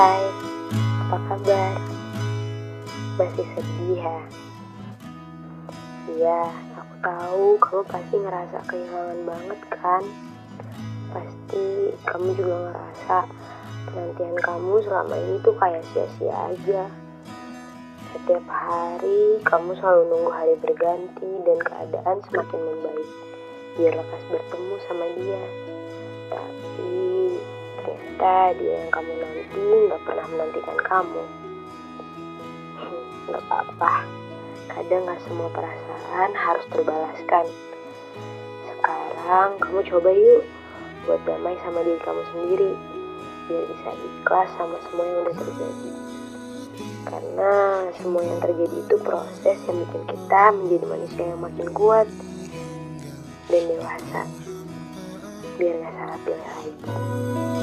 Hai, apa kabar? Masih sedih ya? Iya, aku tahu kamu pasti ngerasa kehilangan banget kan? Pasti kamu juga ngerasa penantian kamu selama ini tuh kayak sia-sia aja. Setiap hari kamu selalu nunggu hari berganti dan keadaan semakin membaik biar lekas bertemu sama dia. Ternyata dia yang kamu nanti nggak pernah menantikan kamu. Nggak apa-apa, kadang nggak semua perasaan harus terbalaskan. Sekarang kamu coba yuk buat damai sama diri kamu sendiri biar bisa ikhlas sama semua yang udah terjadi. Karena semua yang terjadi itu proses yang bikin kita menjadi manusia yang makin kuat dan dewasa. Biar gak salah pilih lagi.